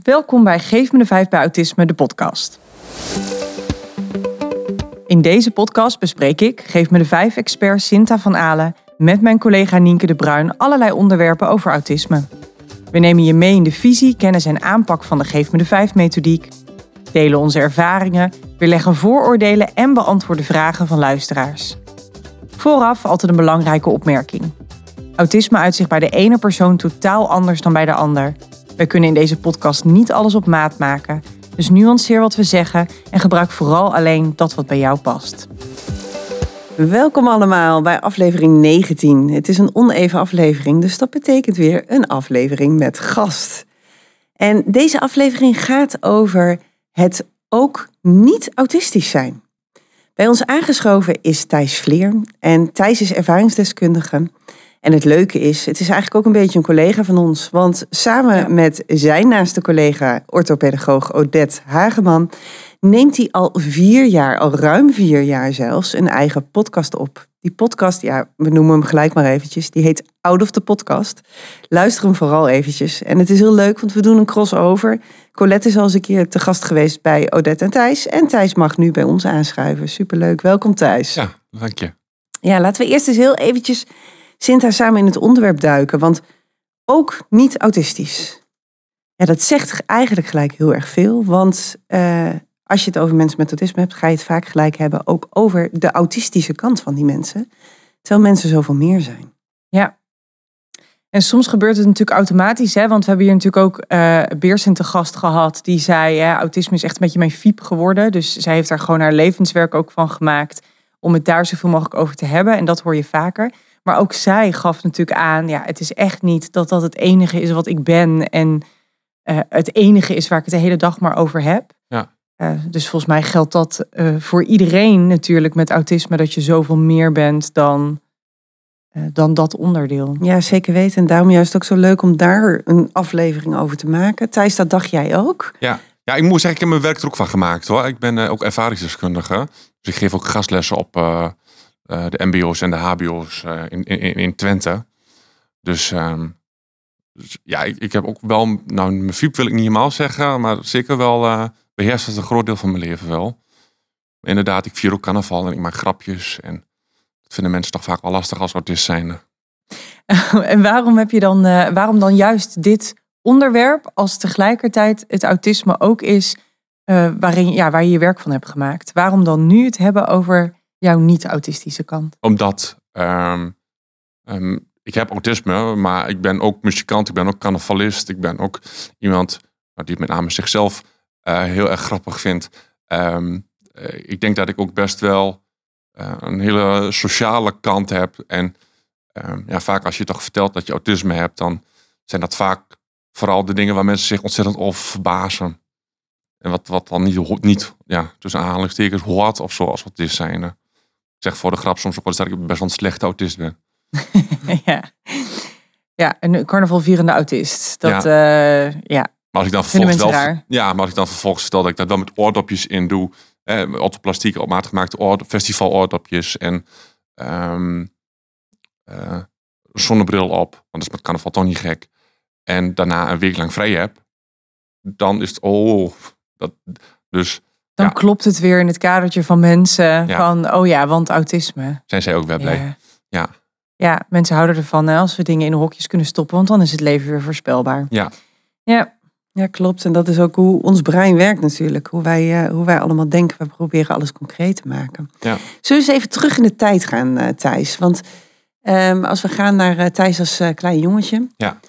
Welkom bij Geef me de 5 bij Autisme, de podcast. In deze podcast bespreek ik, Geef me de 5 expert Sinta van Alen, met mijn collega Nienke de Bruin allerlei onderwerpen over autisme. We nemen je mee in de visie, kennis en aanpak van de Geef me de 5 methodiek, delen onze ervaringen, weerleggen vooroordelen en beantwoorden vragen van luisteraars. Vooraf altijd een belangrijke opmerking. Autisme uit zich bij de ene persoon totaal anders dan bij de ander. We kunnen in deze podcast niet alles op maat maken, dus nuanceer wat we zeggen en gebruik vooral alleen dat wat bij jou past. Welkom allemaal bij aflevering 19. Het is een oneven aflevering, dus dat betekent weer een aflevering met gast. En deze aflevering gaat over het ook niet autistisch zijn. Bij ons aangeschoven is Thijs Vleer en Thijs is ervaringsdeskundige. En het leuke is, het is eigenlijk ook een beetje een collega van ons. Want samen met zijn naaste collega, orthopedagoog Odette Hageman, neemt hij al vier jaar, al ruim vier jaar zelfs, een eigen podcast op. Die podcast, ja, we noemen hem gelijk maar eventjes, die heet Out of the Podcast. Luister hem vooral eventjes. En het is heel leuk, want we doen een crossover. Colette is al eens een keer te gast geweest bij Odette en Thijs. En Thijs mag nu bij ons aanschuiven. Superleuk, welkom Thijs. Ja, dank je. Ja, laten we eerst eens heel eventjes Sinta samen in het onderwerp duiken. Want ook niet autistisch. Ja, dat zegt eigenlijk gelijk heel erg veel. Want uh, als je het over mensen met autisme hebt, ga je het vaak gelijk hebben ook over de autistische kant van die mensen. Terwijl mensen zoveel meer zijn. Ja. En soms gebeurt het natuurlijk automatisch, hè? want we hebben hier natuurlijk ook uh, Beersen te gast gehad. Die zei, autisme is echt een beetje mijn fiep geworden. Dus zij heeft daar gewoon haar levenswerk ook van gemaakt. Om het daar zoveel mogelijk over te hebben. En dat hoor je vaker. Maar ook zij gaf natuurlijk aan, ja, het is echt niet dat dat het enige is wat ik ben. En uh, het enige is waar ik het de hele dag maar over heb. Ja. Uh, dus volgens mij geldt dat uh, voor iedereen natuurlijk met autisme, dat je zoveel meer bent dan, dan dat onderdeel. Ja, zeker weten. En daarom juist ook zo leuk om daar een aflevering over te maken. Thijs, dat dacht jij ook? Ja, ja ik moet zeggen, ik heb mijn werk er ook van gemaakt hoor. Ik ben ook ervaringsdeskundige. Dus ik geef ook gastlessen op uh, de MBO's en de HBO's uh, in, in, in Twente. Dus, um, dus ja, ik, ik, heb ook wel, nou, mijn fiep wil ik niet helemaal zeggen, maar zeker wel uh, beheerst het een groot deel van mijn leven wel. Inderdaad, ik vier ook carnaval en ik maak grapjes. En dat vinden mensen toch vaak wel lastig als autist zijn. en waarom heb je dan, waarom dan juist dit onderwerp als tegelijkertijd het autisme ook is waarin, ja, waar je je werk van hebt gemaakt? Waarom dan nu het hebben over jouw niet-autistische kant? Omdat um, um, ik heb autisme, maar ik ben ook muzikant, ik ben ook carnavalist, ik ben ook iemand die met name zichzelf uh, heel erg grappig vindt. Um, uh, ik denk dat ik ook best wel uh, een hele sociale kant heb. En ja, vaak als je toch vertelt dat je autisme hebt, dan zijn dat vaak vooral de dingen waar mensen zich ontzettend over verbazen. En wat, wat dan niet, niet ja, tussen aanhalingstekens hoort of zo als autist zijn zeg voor de grap soms ook wel eens dat ik best wel een slechte autist ben. ja. ja, een carnavalvierende autist. Dat, ja. Uh, ja. Maar als ik dan vervolgens wel, ja, maar als ik dan vervolgens vertel dat ik dat wel met oordopjes in doe, eh, orthoplastiek op maat gemaakte oord, festival oordopjes en um, uh, zonnebril op, want dat is met carnaval toch niet gek. En daarna een week lang vrij heb, dan is het, oh, dat, dus dan ja. klopt het weer in het kadertje van mensen. Ja. Van, oh ja, want autisme. Zijn zij ook wel blij. Ja. ja. Ja, mensen houden ervan hè, als we dingen in hokjes kunnen stoppen. Want dan is het leven weer voorspelbaar. Ja. Ja. Ja, klopt. En dat is ook hoe ons brein werkt natuurlijk. Hoe wij, uh, hoe wij allemaal denken. We proberen alles concreet te maken. Ja. Zullen we eens even terug in de tijd gaan, uh, Thijs? Want um, als we gaan naar uh, Thijs als klein jongetje. Ja.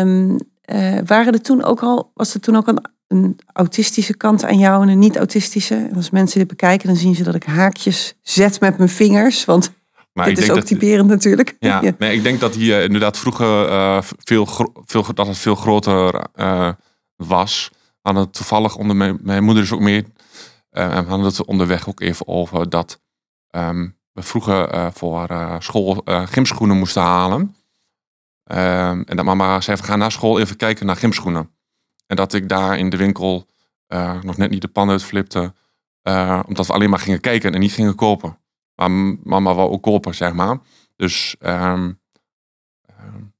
Um, waren er toen ook al, was er toen ook een een autistische kant aan jou en een niet-autistische. En als mensen dit bekijken, dan zien ze dat ik haakjes zet met mijn vingers. Want maar dit is ook dat, typerend natuurlijk. Ja, ja. Nee, ik denk dat uh, inderdaad vroeger uh, veel, veel, dat het veel groter uh, was. Hadden het toevallig onder mijn, mijn moeder is ook mee. en we hadden het onderweg ook even over dat um, we vroeger voor school gymschoenen moesten halen. Um, en dat mama zei, we gaan naar school even kijken naar gymschoenen. En dat ik daar in de winkel uh, nog net niet de pan uitflipte. Uh, omdat we alleen maar gingen kijken en niet gingen kopen. Maar mama wou ook kopen, zeg maar. Dus um, um,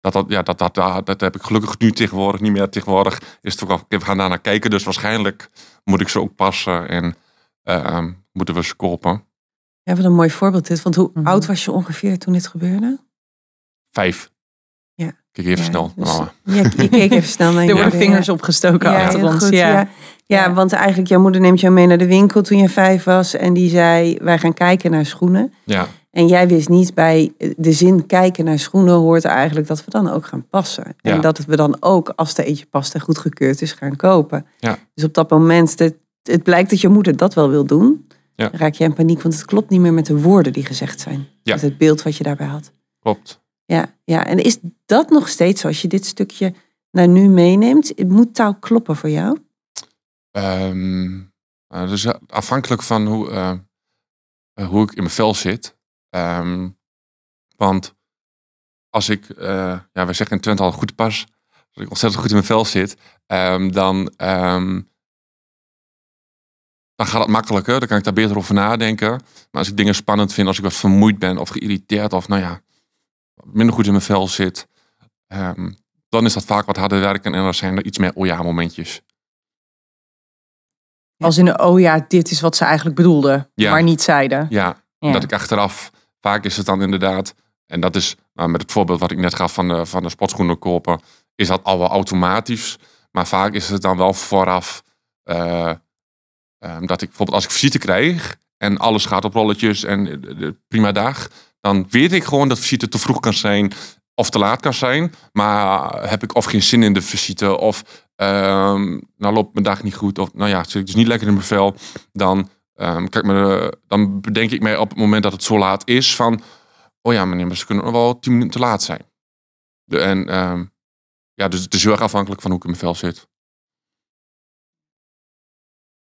dat, dat, ja, dat, dat, dat, dat heb ik gelukkig nu tegenwoordig niet meer. Tegenwoordig is het ook al, we gaan daar naar kijken. Dus waarschijnlijk moet ik ze ook passen en ehm, moeten we ze kopen. Ja, wat een mooi voorbeeld dit. Want hoe Mhm. oud was je ongeveer toen dit gebeurde? Vijf. Ja. Kijk even Ja, snel. dus- mama. Ja, je keek even snel naar Er worden vingers opgestoken Ja, achter heel ons. goed, ja. ja. Ja, Ja. want eigenlijk, jouw moeder neemt jou mee naar de winkel toen je vijf was. En die zei, wij gaan kijken naar schoenen. Ja, En jij wist niet bij de zin kijken naar schoenen hoort er eigenlijk dat we dan ook gaan passen. En dat we dan ook, als er eentje past en goedgekeurd is, gaan kopen. Ja. Dus op dat moment, het, het blijkt dat je moeder dat wel wil doen. Ja. Dan raak je in paniek, want het klopt niet meer met de woorden die gezegd zijn. Ja. Met het beeld wat je daarbij had. klopt. Ja, ja, en is dat nog steeds? Als je dit stukje naar nu meeneemt, moet taal kloppen voor jou? Ehm, eh, dus ja, afhankelijk van hoe, eh, eh, hoe ik in mijn vel zit. Ehm, want als ik, eh, ja, we zeggen in Twente al goed pas. Als ik ontzettend goed in mijn vel zit, ehm, dan, dan gaat het makkelijker. Dan kan ik daar beter over nadenken. Maar als ik dingen spannend vind, als ik wat vermoeid ben of geïrriteerd of nou ja, minder goed in mijn vel zit, ehm, dan is dat vaak wat harder werken en dan zijn er iets meer oh ja momentjes. Als in, oh ja, dit is wat ze eigenlijk bedoelden, Ja. maar niet zeiden. Ja, Ja. dat ik achteraf, vaak is het dan inderdaad, en dat is nou, met het voorbeeld wat ik net gaf van de, van de sportschoenen kopen, is dat al wel automatisch. Maar vaak is het dan wel vooraf eh, ehm, dat ik bijvoorbeeld als ik visite krijg en alles gaat op rolletjes en eh, prima dag, dan weet ik gewoon dat visite te vroeg kan zijn of te laat kan zijn. Maar heb ik of geen zin in de visite of ehm, nou loopt mijn dag niet goed of nou ja, zit ik dus niet lekker in mijn vel, dan Ehm, kijk, me, dan bedenk ik mij op het moment dat het zo laat is van... Oh ja, meneer, maar ze kunnen wel tien minuten te laat zijn. En ehm, ja, dus het is heel erg afhankelijk van hoe ik in mijn vel zit.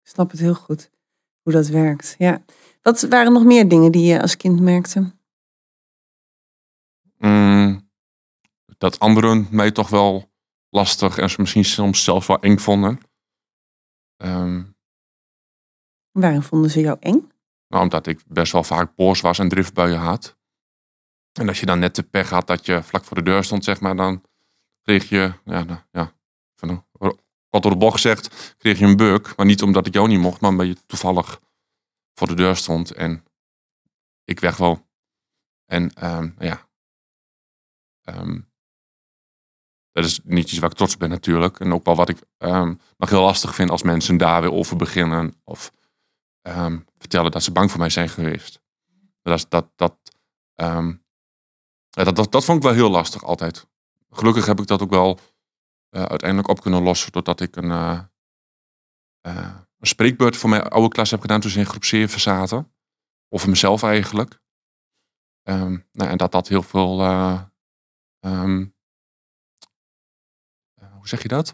Ik snap het heel goed, hoe dat werkt. Ja. Wat waren nog meer dingen die je als kind merkte? Mm, dat anderen mij toch wel lastig en ze misschien soms zelfs wel eng vonden. Ehm, Waarin vonden ze jou eng? nou, omdat ik best wel vaak boos was en driftbuien had. En als je dan net de pech had dat je vlak voor de deur stond, zeg maar, dan kreeg je, ja, ja wat door de bocht zegt, kreeg je een beuk. Maar niet omdat ik jou niet mocht, maar omdat je toevallig voor de deur stond en ik weg wou. En ehm, ja, Ehm, dat is niet iets waar ik trots op ben natuurlijk. En ook wel wat ik ehm, nog heel lastig vind als mensen daar weer over beginnen. Of vertellen dat ze bang voor mij zijn geweest. Dat, dat, dat, dat, dat, dat vond ik wel heel lastig altijd. Gelukkig heb ik dat ook wel uiteindelijk op kunnen lossen. Doordat ik een, eh, eh, een spreekbeurt voor mijn oude klas heb gedaan toen ze in groep 7 zaten. Over mezelf eigenlijk. Ehm, nou, en dat dat heel veel... eh, ehm, eh, hoe zeg je dat?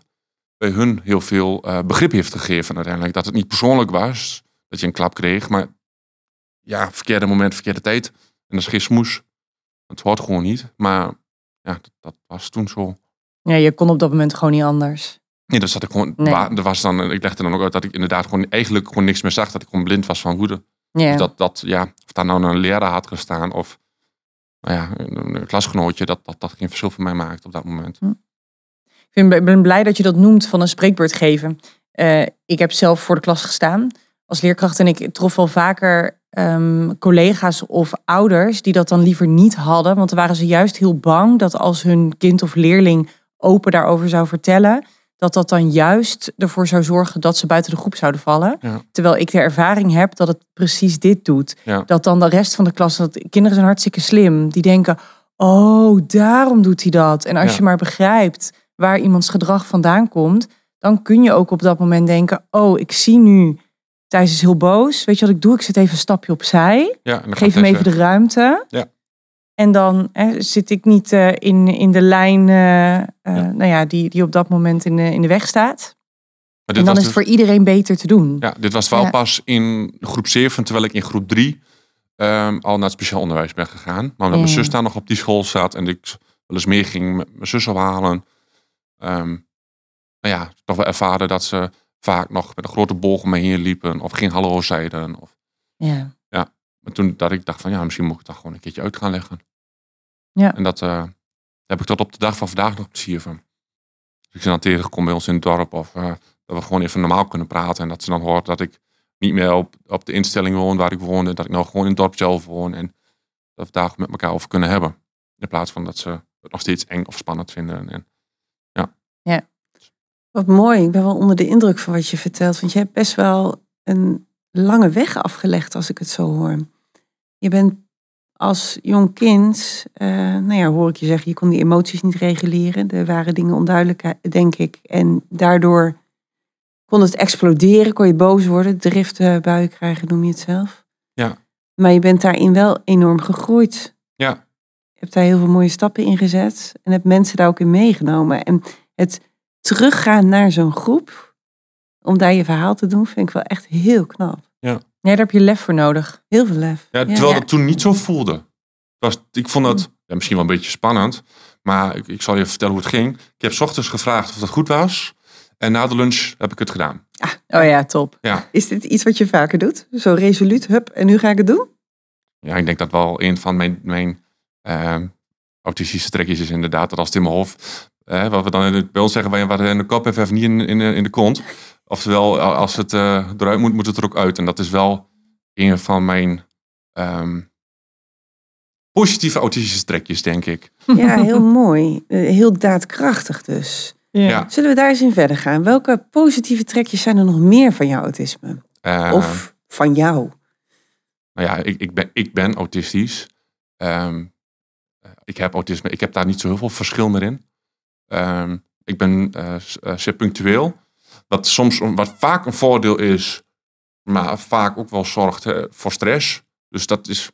Bij hun heel veel eh, begrip heeft gegeven uiteindelijk. Dat het niet persoonlijk was dat je een klap kreeg, maar ja, verkeerde moment, verkeerde tijd. En dat is geen smoes. Het hoort gewoon niet. Maar ja, dat, dat was toen zo. Ja, je kon op dat moment gewoon niet anders. Nee, dat zat ik gewoon. Nee. wa- Er was dan, ik legde dan ook uit dat ik inderdaad gewoon eigenlijk gewoon niks meer zag. Dat ik gewoon blind was van woede. Ja. Dus dat, dat, ja, of daar nou een leraar had gestaan of nou ja, een, een klasgenootje, dat, dat dat geen verschil voor mij maakt op dat moment. Ik vind- ik ben blij dat je dat noemt van een spreekbeurt geven. Eh, ik heb zelf voor de klas gestaan als leerkracht en ik trof wel vaker ehm, collega's of ouders die dat dan liever niet hadden. Want dan waren ze juist heel bang dat als hun kind of leerling open daarover zou vertellen, dat dat dan juist ervoor zou zorgen dat ze buiten de groep zouden vallen. Ja. Terwijl ik de ervaring heb dat het precies dit doet. Ja. Dat dan de rest van de klas, dat kinderen zijn hartstikke slim. Die denken, oh, daarom doet hij dat. En als Ja. je maar begrijpt waar iemands gedrag vandaan komt, dan kun je ook op dat moment denken: Oh, ik zie nu, Thijs is heel boos. Weet je wat ik doe? Ik zet even een stapje opzij. Geef hem even de ruimte. Ja. En dan hè, zit ik niet eh, in, in de lijn eh, eh, Nou ja, die, die op dat moment in de, in de weg staat. Maar En dan is het dus- voor iedereen beter te doen. Ja, dit was wel Ja. pas in groep 7, terwijl ik in groep 3 ehm, al naar het speciaal onderwijs ben gegaan. Maar omdat Ja. mijn zus daar nog op die school zat en ik wel eens meer ging met mijn zus ophalen. ehm nou ja, toch wel ervaren dat ze vaak nog met een grote boog om me heen liepen of geen hallo zeiden. Of, Ja. Maar toen dat ik dacht van ja, misschien moet ik dat gewoon een keertje uit gaan leggen. Ja. En dat, eh, heb ik tot op de dag van vandaag nog plezier van. Als ik ze dan tegenkom bij ons in het dorp of eh, dat we gewoon even normaal kunnen praten. En dat ze dan hoort dat ik niet meer op, op de instelling woon waar ik woonde. Dat ik nou gewoon in het dorp zelf woon. En dat we daar met elkaar over kunnen hebben. In plaats van dat ze het nog steeds eng of spannend vinden. En, Wat mooi. Ik ben wel onder de indruk van wat je vertelt. Want je hebt best wel een lange weg afgelegd als ik het zo hoor. Je bent als jong kind, eh, nou ja, hoor ik je zeggen, je kon die emoties niet reguleren. Er waren dingen onduidelijk, denk ik. En daardoor kon het exploderen, kon je boos worden, driften, buien krijgen, noem je het zelf. Ja. Maar je bent daarin wel enorm gegroeid. Ja. Je hebt daar heel veel mooie stappen in gezet en hebt mensen daar ook in meegenomen. En het teruggaan naar zo'n groep, om daar je verhaal te doen, vind ik wel echt heel knap. Nee, daar heb je lef voor nodig. Heel veel lef. Ja, terwijl dat toen niet zo voelde. Was, ik vond dat ja, misschien wel een beetje spannend. Maar ik, ik zal je vertellen hoe het ging. Ik heb 's ochtends gevraagd of dat goed was. En na de lunch heb ik het gedaan. Oh ja, top. Is dit iets wat je vaker doet? Zo resoluut, hup, en nu ga ik het doen? Ja, ik denk dat wel een van mijn, mijn ehm, autistische trekjes is inderdaad. Dat als het in mijn hoofd, eh, wat we dan in het, bij ons zeggen, waar je wat in de kop even niet in, in, de- in de kont. Oftewel, als het eh, eruit moet, moet het er ook uit. En dat is wel een van mijn ehm, positieve autistische trekjes, denk ik. Ja, heel mooi. Eh, Heel daadkrachtig dus. Ja. Zullen we daar eens in verder gaan? Welke positieve trekjes zijn er nog meer van jouw autisme? Eh, Of van jou? Nou ja, ik, ik, ben, ik ben autistisch. Ehm, eh, ik heb autisme. Ik heb daar niet zo heel veel verschil meer in. Ehm, ik ben eh, eh, zeer punctueel. Wat soms wat vaak een voordeel is, maar vaak ook wel zorgt eh, voor stress. Dus dat is.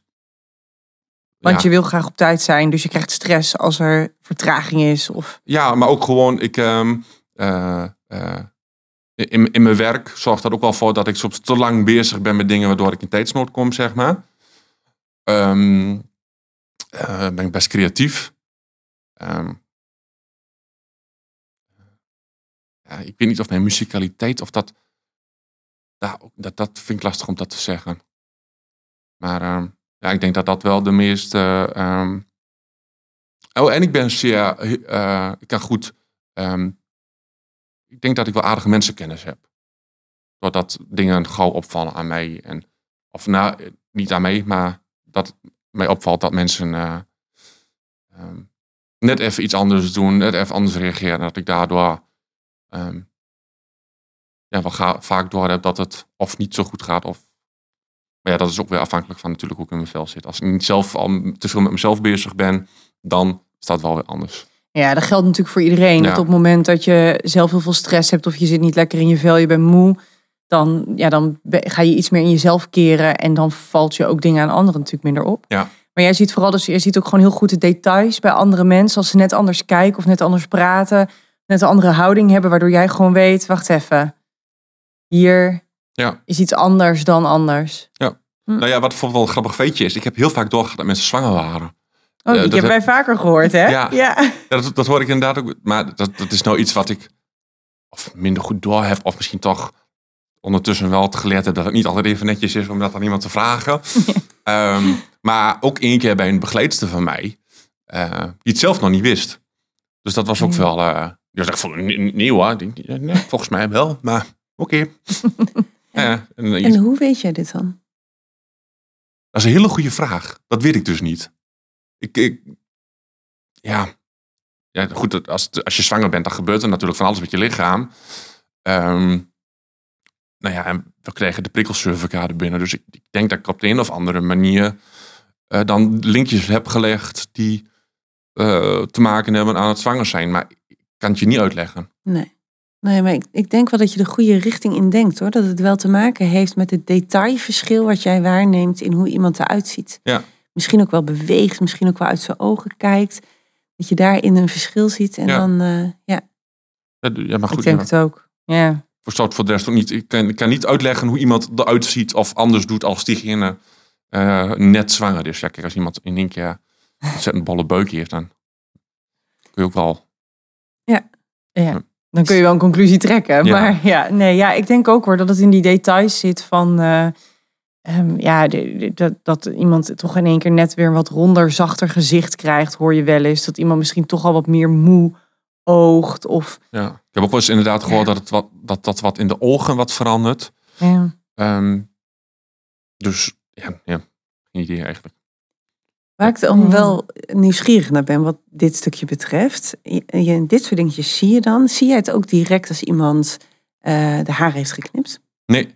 Want ja, je wil graag op tijd zijn, dus je krijgt stress als er vertraging is. Of... ja, maar ook gewoon, ik. ehm, eh, eh, in, in mijn werk zorgt dat ook wel voor dat ik soms te lang bezig ben met dingen waardoor ik in tijdsnood kom, zeg maar. Ehm, eh, ben ik best creatief. Ehm, ik weet niet of mijn muzikaliteit of dat, dat. Dat vind ik lastig om dat te zeggen. Maar ehm, ja, ik denk dat dat wel de meeste. ehm, oh, en ik ben zeer. eh, ik kan goed. ehm, ik denk dat ik wel aardige mensenkennis heb. Doordat dingen gauw opvallen aan mij. En, of nou, niet aan mij, maar dat mij opvalt dat mensen eh, net even iets anders doen, net even anders reageren. En dat ik daardoor ehm, ja, wel ga, vaak door heb dat het of niet zo goed gaat. Of, maar ja, dat is ook weer afhankelijk van natuurlijk hoe ik in mijn vel zit. Als ik niet zelf al te veel met mezelf bezig ben, dan staat het wel weer anders. Ja, dat geldt natuurlijk voor iedereen. Ja. Dat op het moment dat je zelf heel veel stress hebt of je zit niet lekker in je vel, je bent moe, dan, ja, dan ga je iets meer in jezelf keren en dan valt je ook dingen aan anderen natuurlijk minder op. Ja. Maar jij ziet vooral, dus je ziet ook gewoon heel goed de details bij andere mensen, als ze net anders kijken of net anders praten, net een andere houding hebben, waardoor jij gewoon weet, wacht even, hier Ja. is iets anders dan anders. Nou ja, wat bijvoorbeeld wel een grappig feitje is, ik heb heel vaak doorgehad dat mensen zwanger waren. Oh, Ja, dat hebben wij vaker gehoord, hè? Ja. ja. Ja, dat, dat hoor ik inderdaad ook. Maar dat, dat is nou iets wat ik of minder goed door heb. Of misschien toch ondertussen wel het geleerd heb dat het niet altijd even netjes is om dat aan iemand te vragen. Ehm, maar ook één keer bij een begeleidster van mij, eh, die het zelf nog niet wist. Dus dat was ook wel... eh die was echt van, "Nie- nieuw hoor. Nee, volgens mij wel, maar oké. Ja, en, eh, En hoe weet jij dit dan? dat is een hele goede vraag. Dat weet ik dus niet. Ik, ik ja. ja, goed, als, als je zwanger bent, dan gebeurt er natuurlijk van alles met je lichaam. Ehm, nou ja, en we kregen de prikkelcertificaten binnen. Dus ik, ik denk dat ik op de een of andere manier eh, dan linkjes heb gelegd die eh, te maken hebben aan het zwanger zijn. Maar ik kan het je niet uitleggen. Nee. Nee, maar ik, ik denk wel dat je de goede richting in denkt hoor. Dat het wel te maken heeft met het detailverschil wat jij waarneemt in hoe iemand eruit ziet. Ja. Misschien ook wel beweegt, misschien ook wel uit zijn ogen kijkt. Dat je daarin een verschil ziet. En Ja. dan, eh, ja. Ja, maar Ik goed, denk ja. het ook. Ja. voor de rest ook niet. Ik kan, ik kan niet uitleggen hoe iemand eruit ziet of anders doet als diegene eh, net zwanger is. Ja, kijk, als iemand in één keer een ontzettend bolle buik heeft, dan kun je ook wel. Ja, dan kun je wel een conclusie trekken. Ja. Maar ja, nee, ja, ik denk ook hoor dat het in die details zit van, eh, ehm, ja, de- de- dat, dat iemand toch in één keer net weer een wat ronder, zachter gezicht krijgt, hoor je wel eens. Dat iemand misschien toch al wat meer moe oogt. Of, Ja. Ik heb ook wel eens inderdaad gehoord Ja. dat, het wat, dat dat wat in de ogen wat verandert. ja. Ehm, dus ja, ja, geen idee eigenlijk. Waar ik dan wel nieuwsgierig naar ben wat dit stukje betreft. Je, je- dit soort dingetjes zie je dan. Zie jij het ook direct als iemand eh, de haar heeft geknipt, Nee,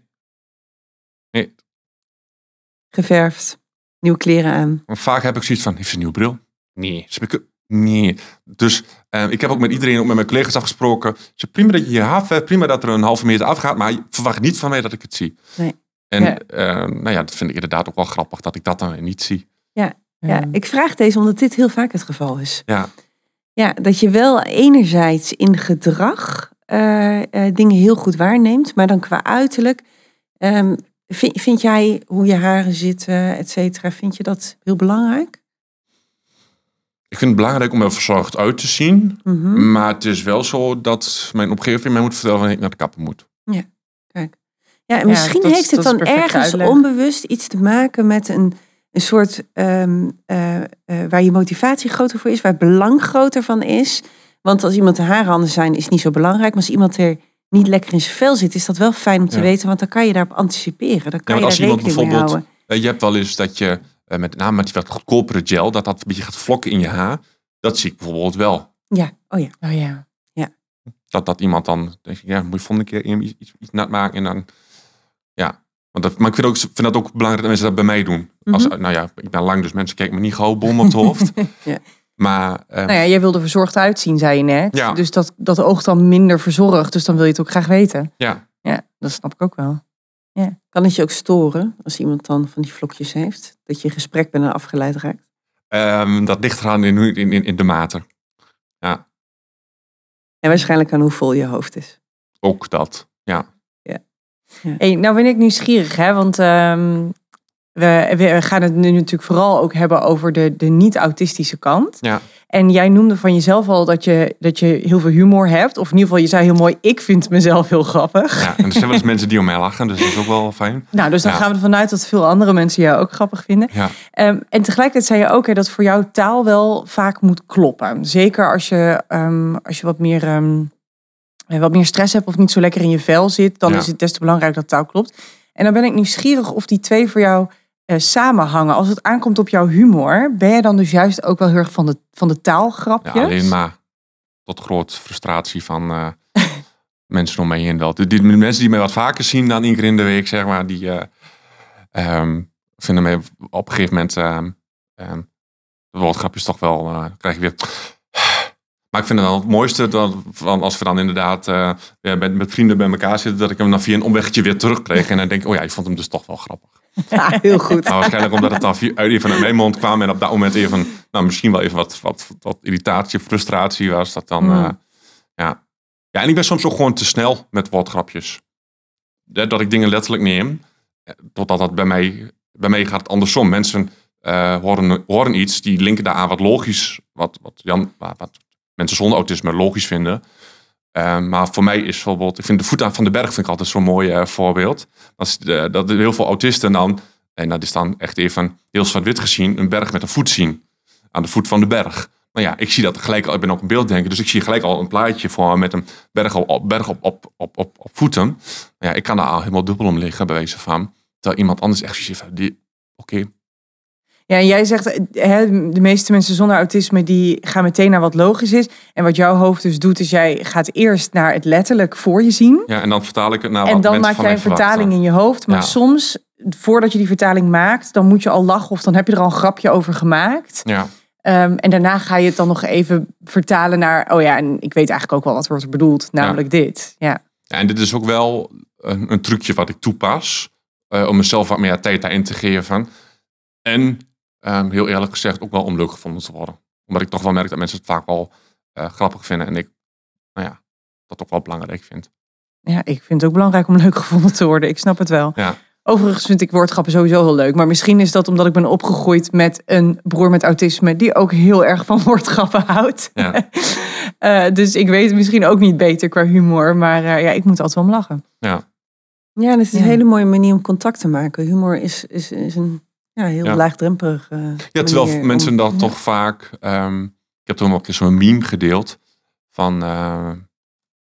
geverfd, nieuwe kleren aan? vaak heb ik zoiets van, heeft ze een nieuwe bril? Nee. Nee. Dus eh, ik heb ook met iedereen, ook met mijn collega's afgesproken. Ze prima dat je je haar verft, prima dat er een halve meter afgaat, maar je verwacht niet van mij dat ik het zie. Nee. En Ja. eh, nou ja, dat vind ik inderdaad ook wel grappig dat ik dat dan niet zie. Ja, ik vraag deze omdat dit heel vaak het geval is. Ja, Ja, dat je wel enerzijds in gedrag eh, eh, dingen heel goed waarneemt, maar dan qua uiterlijk. ehm, vind, vind jij hoe je haren zitten, et cetera, vind je dat heel belangrijk? ik vind het belangrijk om er verzorgd uit te zien. Mhm. Maar het is wel zo dat mijn omgeving mij moet vertellen wanneer ik naar de kapper moet. Ja, en misschien dat is- heeft het dat dan ergens uitleg. onbewust iets te maken met een, een soort ehm, eh, eh, waar je motivatie groter voor is, waar het belang groter van is. Want als iemand de haren anders zijn, is niet zo belangrijk. Maar als iemand er niet lekker in zijn vel zit, is dat wel fijn om te Ja. weten, want dan kan je daarop anticiperen. Dan kan je als daar iemand rekening mee bijvoorbeeld- houden. Eh, je hebt wel eens dat je met name met die wat goedkopere gel, dat dat een beetje gaat vlokken in je haar. Dat zie ik bijvoorbeeld wel. Ja, oh ja. Oh ja. Dat, dat iemand dan denkt, ja, moet je volgende keer iets, iets, iets nat maken en dan, ja. Want dat, maar ik vind, ook, vind dat ook belangrijk dat mensen dat bij mij doen. Als, Mhm. Nou ja, ik ben lang, dus mensen kijken me niet gauw bom op het hoofd. Ja. Maar eh, Nou ja, jij wilde verzorgd uitzien, zei je net. Ja. Dus dat, dat oogt dan minder verzorgd. Dus dan wil je het ook graag weten. ja, Ja, dat snap ik ook wel. Kan het je ook storen als iemand dan van die vlokjes heeft? Dat je gesprek bijna afgeleid raakt? ehm, dat ligt eraan in, in, in, in de mate. En waarschijnlijk aan hoe vol je hoofd is. Ook dat, ja. Hey, nou ben ik nieuwsgierig, hè? Want ehm, we, we gaan het nu natuurlijk vooral ook hebben over de, de niet-autistische kant. Ja. En jij noemde van jezelf al dat je, dat je heel veel humor hebt. Of in ieder geval, je zei heel mooi, ik vind mezelf heel grappig. ja. En er zijn wel eens mensen die om mij lachen, dus dat is ook wel fijn. Nou, dus dan Ja. gaan we ervan uit dat veel andere mensen jou ook grappig vinden. Ja, Ehm, en tegelijkertijd zei je ook hè, dat voor jou taal wel vaak moet kloppen. Zeker als je, ehm, als je wat, meer, wat meer stress hebt of niet zo lekker in je vel zit, dan Ja. is het des te belangrijk dat taal klopt. En dan ben ik nieuwsgierig of die twee voor jou eh, samenhangen. Als het aankomt op jouw humor, ben je dan dus juist ook wel heel erg van de, van de ja taalgrapjes? alleen maar tot groot frustratie van eh, mensen om mij heen wel. Die, die mensen die mij wat vaker zien dan één keer in de week, zeg maar, die eh, ehm, vinden mij op een gegeven moment ehm ehm, de woordgrapjes toch wel, krijg je weer... Maar ik vind het dan het mooiste dat, van als we dan inderdaad eh, met, met vrienden bij elkaar zitten, dat ik hem dan via een omweggetje weer terugkreeg. En dan denk ik, oh ja, ik vond hem dus toch wel grappig. Ja, heel goed. Maar waarschijnlijk omdat het dan even uit mijn mond kwam en op dat moment even, nou misschien wel even wat, wat, wat irritatie, frustratie was. Dat dan, Hmm. eh, ja. ja, en ik ben soms ook gewoon te snel met woordgrapjes. Dat ik dingen letterlijk neem, eh, totdat dat bij mij, bij mij gaat andersom. Mensen horen, horen iets, die linken daaraan wat logisch, wat, wat, Jan, wat mensen zonder autisme logisch vinden. Eh, maar voor mij is bijvoorbeeld, ik vind de voet van de berg vind ik altijd zo'n mooi eh, voorbeeld. Dat, eh, dat heel veel autisten dan, en dat is dan echt even heel zwart-wit gezien, een berg met een voet zien. Aan de voet van de berg. Nou ja, ik zie dat gelijk al, ik ben ook een beelddenker, dus ik zie gelijk al een plaatje voor me met een berg op, berg op, op, op, op, voeten. Ja, ik kan daar al helemaal dubbel om liggen, bij wijze van. Terwijl iemand anders echt die- oké, Ja, en jij zegt, eh, hè, de meeste mensen zonder autisme die gaan meteen naar wat logisch is. En wat jouw hoofd dus doet, is jij gaat eerst naar het letterlijk voor je zien. ja, en dan vertaal ik het naar en wat dan mensen maak jij een vertaling in je hoofd. Maar Ja. soms, voordat je die vertaling maakt, dan moet je al lachen of dan heb je er al een grapje over gemaakt. Ja, Ehm, en daarna ga je het dan nog even vertalen naar, oh ja, en ik weet eigenlijk ook wel wat wordt er bedoeld, namelijk dit. Ja. Ja, en dit is ook wel een, een trucje wat ik toepas. eh, om mezelf wat meer tijd daarin te geven. En ehm, heel eerlijk gezegd ook wel om leuk gevonden te worden. Omdat ik toch wel merk dat mensen het vaak wel eh, grappig vinden. En ik, nou ja, dat ook wel belangrijk vind. ja, ik vind het ook belangrijk om leuk gevonden te worden. Ik snap het wel. Ja. Overigens vind ik woordgrappen sowieso heel leuk. Maar misschien is dat omdat ik ben opgegroeid met een broer met autisme... die ook heel erg van woordgrappen houdt. Ja. Eh, dus ik weet het misschien ook niet beter qua humor. Maar eh, ja, ik moet altijd wel om lachen. Ja. Ja, en het is Ja. een hele mooie manier om contact te maken. Humor is, is, is een ja, heel Ja. laagdrempelig eh, Ja, terwijl mensen dan ja. toch vaak. ehm, ik heb toen ook eens zo'n meme gedeeld. Van. eh,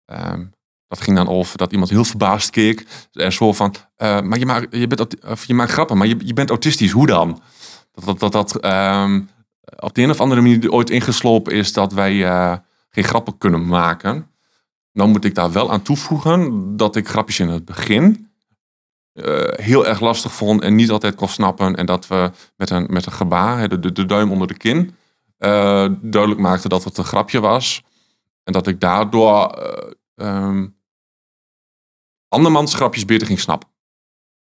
ehm, dat ging dan over dat iemand heel verbaasd keek. En zo van. eh, maar je maakt, je, bent, of je maakt grappen, maar je, je bent autistisch. Hoe dan? Dat dat, dat, dat ehm, op de een of andere manier ooit ingeslopen is dat wij eh, geen grappen kunnen maken. Dan moet ik daar wel aan toevoegen dat ik grapjes in het begin eh, heel erg lastig vond en niet altijd kon snappen. En dat we met een, met een gebaar, de, de, de duim onder de kin, eh, duidelijk maakten dat het een grapje was. En dat ik daardoor eh, ehm, andermans grapjes beter ging snappen.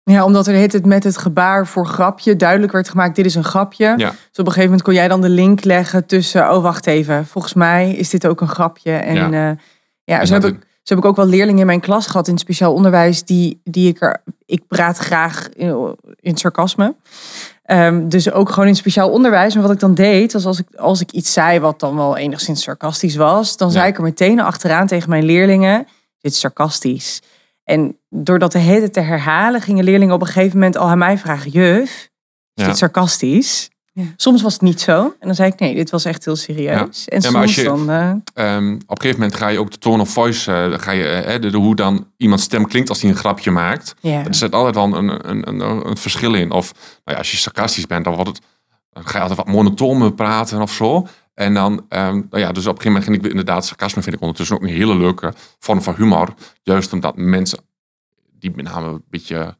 Ja, omdat er heet het met het gebaar voor grapje duidelijk werd gemaakt, dit is een grapje. Ja. Dus op een gegeven moment kon jij dan de link leggen tussen, oh wacht even, volgens mij is dit ook een grapje. En Ja. ja, En zo, heb ik, zo heb ik ook wel leerlingen in mijn klas gehad in het speciaal onderwijs, die, die ik er, ik praat graag in, sarcasme. Ehm, dus ook gewoon in het speciaal onderwijs. Maar wat ik dan deed, was als ik, als ik iets zei wat dan wel enigszins sarcastisch was, dan Ja. zei ik er meteen achteraan tegen mijn leerlingen, dit is sarcastisch. En door dat de hele te herhalen, gingen leerlingen op een gegeven moment al aan mij vragen: Juf, is Ja. dit sarcastisch? Ja. Soms was het niet zo. En dan zei ik: Nee, dit was echt heel serieus. En Ja, soms je- dan. eh, Ehm, op een gegeven moment ga je ook de tone of voice, eh, ga je, eh, de, de- hoe dan iemands stem klinkt als hij een grapje maakt. Er zit altijd wel een, een, een, een verschil in. Of nou ja, als je sarcastisch bent, dan, wordt het, dan ga je altijd wat monotoom praten of zo. En dan, ehm, nou ja, dus op een gegeven moment ging ik inderdaad, sarcasme vind ik ondertussen ook een hele leuke vorm van humor. Juist omdat mensen, die met name een beetje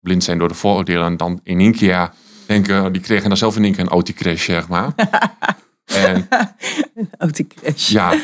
blind zijn door de vooroordelen, dan in één keer denken, die kregen dan zelf in één keer een autocrash, zeg maar. en Autocrash. ja, Ja.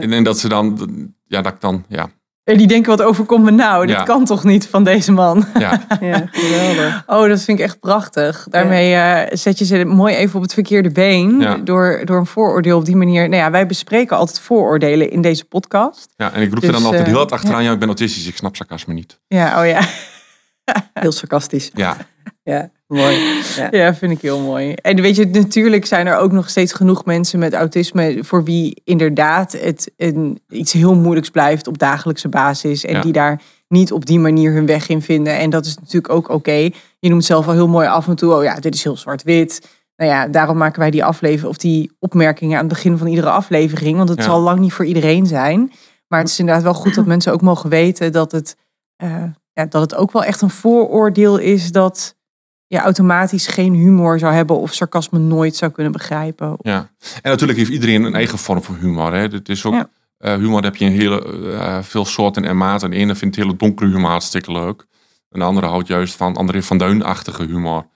en, en dat ze dan, ja, dat ik dan, ja, En die denken: Wat overkomt me nou? Dit Ja. kan toch niet van deze man? ja, Ja, geweldig. Oh, dat vind ik echt prachtig. Daarmee eh, zet je ze mooi even op het verkeerde been. Door, door een vooroordeel op die manier. Nou ja, wij bespreken altijd vooroordelen in deze podcast. ja. En ik roep Dus, er dan altijd eh, heel hard achteraan, ja, ik ben autistisch, ik snap sarcasme niet. Ja, oh ja. Heel sarcastisch. Ja, Ja, mooi. Ja. Ja, vind ik heel mooi. En weet je, natuurlijk zijn er ook nog steeds genoeg mensen met autisme voor wie inderdaad het een, iets heel moeilijks blijft op dagelijkse basis. En Ja. die daar niet op die manier hun weg in vinden. En dat is natuurlijk ook oké. Je noemt zelf al heel mooi af en toe, oh ja, dit is heel zwart-wit. Nou ja, daarom maken wij die aflevering of die opmerkingen aan het begin van iedere aflevering. Want het Ja. zal lang niet voor iedereen zijn. Maar het is inderdaad wel goed dat mensen ook mogen weten dat het, eh, ja, dat het ook wel echt een vooroordeel is dat je automatisch geen humor zou hebben of sarcasme nooit zou kunnen begrijpen. ja. En natuurlijk heeft iedereen een eigen vorm van humor. Hè. Het is ook, Ja. eh, humor heb je in hele, eh, veel soorten en maten. De ene vindt hele donkere humor hartstikke leuk. En de andere houdt juist van André van Duin-achtige humor.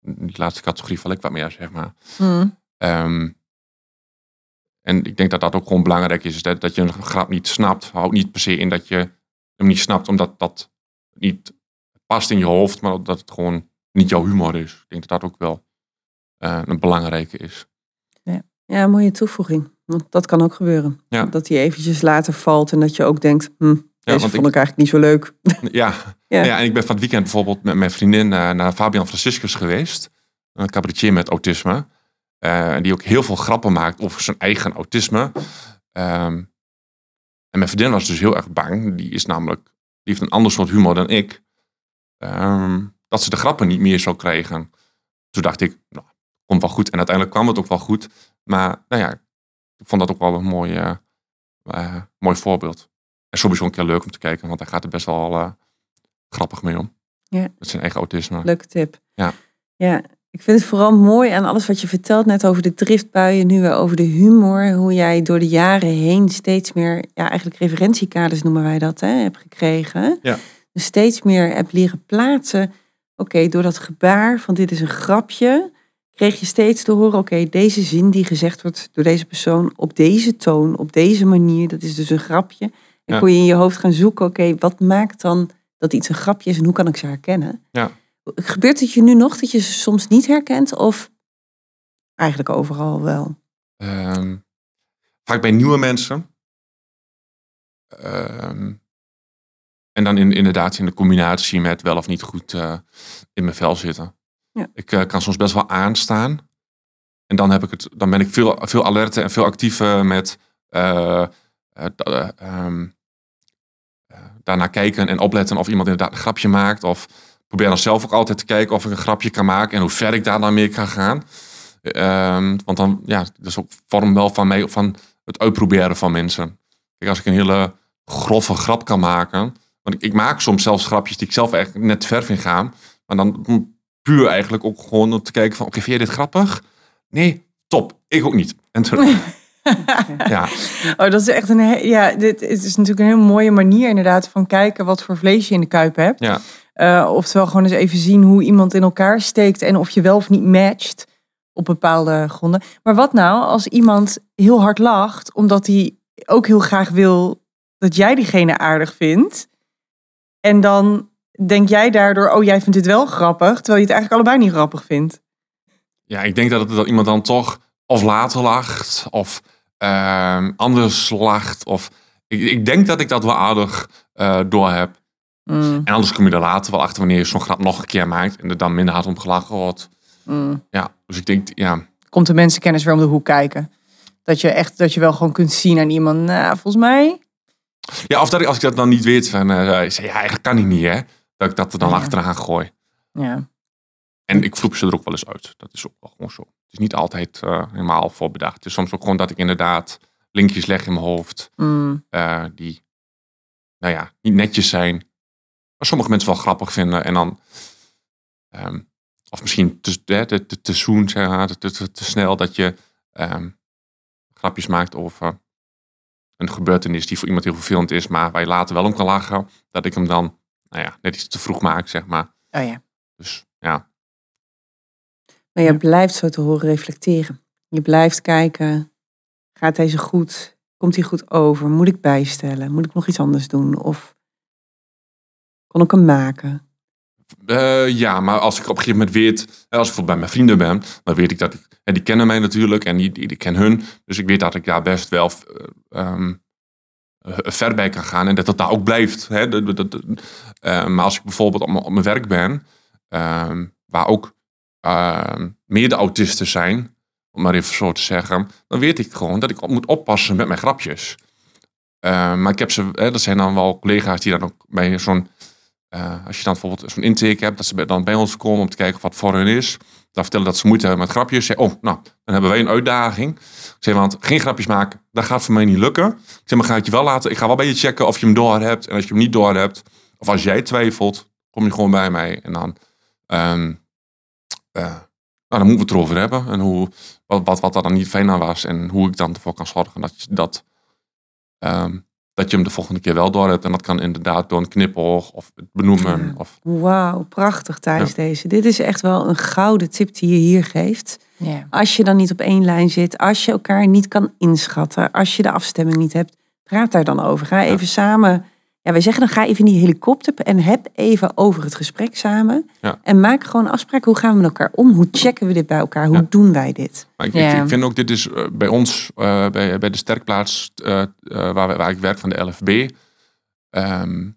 Die laatste categorie val ik wat meer, zeg maar. Hmm. Ehm, en ik denk dat dat ook gewoon belangrijk is. Dat, dat je een grap niet snapt. Houdt niet per se in dat je hem niet snapt omdat dat niet past in je hoofd. Maar dat het gewoon niet jouw humor is. Ik denk dat dat ook wel eh, een belangrijke is. Ja, mooie toevoeging. Want dat kan ook gebeuren. Ja. Dat hij eventjes later valt en dat je ook denkt, hm, deze want vond ik- ik eigenlijk niet zo leuk. Ja, Ja. ja. en ik ben van het weekend bijvoorbeeld met mijn vriendin eh, naar Fabian Franciscus geweest. Een cabaretier met autisme. Eh, die ook heel veel grappen maakt over zijn eigen autisme. Ehm, en mijn vriendin was dus heel erg bang. Die is namelijk, die heeft een ander soort humor dan ik. Ehm, dat ze de grappen niet meer zou krijgen. Toen dacht ik, nou, komt wel goed. En uiteindelijk kwam het ook wel goed. Maar nou ja, ik vond dat ook wel een mooi, eh, mooi voorbeeld. En sowieso een keer leuk om te kijken, want hij gaat er best wel eh, grappig mee om. Ja. Met zijn eigen autisme. Leuke tip. Ja. Ja, ik vind het vooral mooi aan alles wat je vertelt net over de driftbuien, nu weer over de humor. Hoe jij door de jaren heen steeds meer, ja eigenlijk referentiekaders noemen wij dat, hè, hebt gekregen. Ja. Dus steeds meer hebt leren plaatsen. Oké, door dat gebaar van dit is een grapje, kreeg je steeds te horen, oké, deze zin die gezegd wordt door deze persoon op deze toon, op deze manier, dat is dus een grapje. En Ja. kon je in je hoofd gaan zoeken, oké, wat maakt dan dat iets een grapje is en hoe kan ik ze herkennen? Ja. Gebeurt het je nu nog dat je ze soms niet herkent of eigenlijk overal wel? Ehm, vaak bij nieuwe mensen. Ehm, en dan in, inderdaad in de combinatie met wel of niet goed eh, in mijn vel zitten. Ja. Ik eh, kan soms best wel aanstaan. En dan, heb ik het, dan ben ik veel, veel alerter en veel actiever met eh, eh, eh, ehm, eh, daarnaar kijken en opletten of iemand inderdaad een grapje maakt. Of probeer dan zelf ook altijd te kijken of ik een grapje kan maken en hoe ver ik daar dan mee kan gaan. Ehm, want dan, ja, dat is ook vorm wel van mij, van het uitproberen van mensen. Kijk, als ik een hele grove grap kan maken. Want ik, ik maak soms zelfs grapjes die ik zelf eigenlijk net ver vind gaan. Maar dan puur eigenlijk ook gewoon om te kijken van, oké, vind je dit grappig? Nee, top. Ik ook niet. En toen, ja, Oh, dat is echt een. Ja, dit is natuurlijk een hele mooie manier inderdaad van kijken wat voor vlees je in de kuip hebt. ja. Eh, oftewel gewoon eens even zien hoe iemand in elkaar steekt en of je wel of niet matcht op bepaalde gronden. Maar wat nou als iemand heel hard lacht omdat hij ook heel graag wil dat jij diegene aardig vindt. En dan denk jij daardoor, oh jij vindt dit wel grappig, terwijl je het eigenlijk allebei niet grappig vindt. Ja, ik denk dat, het, dat iemand dan toch of later lacht of ehm, anders lacht. Of, ik, ik denk dat ik dat wel aardig eh door heb. Mm, En anders kom je er later wel achter wanneer je zo'n grap nog een keer maakt en er dan minder hard om gelachen wordt. mm. Ja, dus ik denk, ja, Komt de mensenkennis weer om de hoek kijken. Dat je echt, dat je wel gewoon kunt zien aan iemand, nou, volgens mij. Ja of dat ik, als ik dat dan niet weet, van, eh, ik ja, eigenlijk kan ik niet, hè. Dat ik dat er dan Ja. achteraan gooi. Ja. En ik vloep ze er ook wel eens uit. Dat is ook wel gewoon zo. Het is niet altijd eh, helemaal voorbedacht. Het is soms ook gewoon dat ik inderdaad linkjes leg in mijn hoofd. Mm, eh, die, nou ja, niet netjes zijn. Maar sommige mensen wel grappig vinden. En dan, ehm, of misschien te, te, te, te, te zoen, zeg maar, te, te, te snel dat je ehm, grapjes maakt over een gebeurtenis die voor iemand heel vervelend is, maar waar je later wel om kan lachen. Dat ik hem dan, nou ja, net iets te vroeg maak, zeg maar. oh ja. Dus ja, Maar je blijft zo te horen reflecteren. Je blijft kijken, gaat deze goed? Komt hij goed over? Moet ik bijstellen? Moet ik nog iets anders doen? Of kon ik hem maken? Eh, ja, maar als ik op een gegeven moment weet, eh, als ik bijvoorbeeld bij mijn vrienden ben, dan weet ik dat ik, en die kennen mij natuurlijk en die, die, die ken hun, dus ik weet dat ik daar best wel eh, ehm, eh, ver bij kan gaan en dat het daar ook blijft. Hè? Dat- dat- dat- maar als ik bijvoorbeeld op, mijn- werk ben, ehm, waar ook ehm meerdere autisten zijn, om maar even zo te zeggen, dan weet ik gewoon dat ik moet oppassen met mijn grapjes. Maar ik heb ze, hè, dat zijn dan wel collega's die dan ook bij zo'n eh, als je dan bijvoorbeeld zo'n intake hebt, dat ze dan bij ons komen om te kijken wat voor hun is. Dan vertellen dat ze moeite hebben met grapjes. Zeg, oh, nou, dan hebben wij een uitdaging. Ik zeg, want geen grapjes maken, dat gaat voor mij niet lukken. Ik zeg, maar ga ik je wel laten. Ik ga wel bij je checken of je hem door hebt. En als je hem niet door hebt, of als jij twijfelt, kom je gewoon bij mij. En dan, eh, nou, dan moeten we het erover hebben. En hoe, wat, wat, wat dan niet fijn aan was. En hoe ik dan ervoor kan zorgen dat, dat, ehm, dat je hem de volgende keer wel door hebt. En dat kan inderdaad door een knipoog of het benoemen. Ja. Of, Wauw, prachtig Thijs Ja. deze. Dit is echt wel een gouden tip die je hier geeft. Ja. Als je dan niet op één lijn zit, als je elkaar niet kan inschatten, als je de afstemming niet hebt, praat daar dan over. Ga even samen. Ja, wij zeggen dan ga even in die helikopter en heb even over het gesprek samen. Ja. En maak gewoon afspraken. Hoe gaan we met elkaar om? Hoe checken we dit bij elkaar? Hoe Ja. doen wij dit? Maar ik, Ja. ik, ik vind ook, dit is eh, bij ons, eh, bij, bij de sterkplaats eh, eh, waar, we- waar ik werk van de LFB. ehm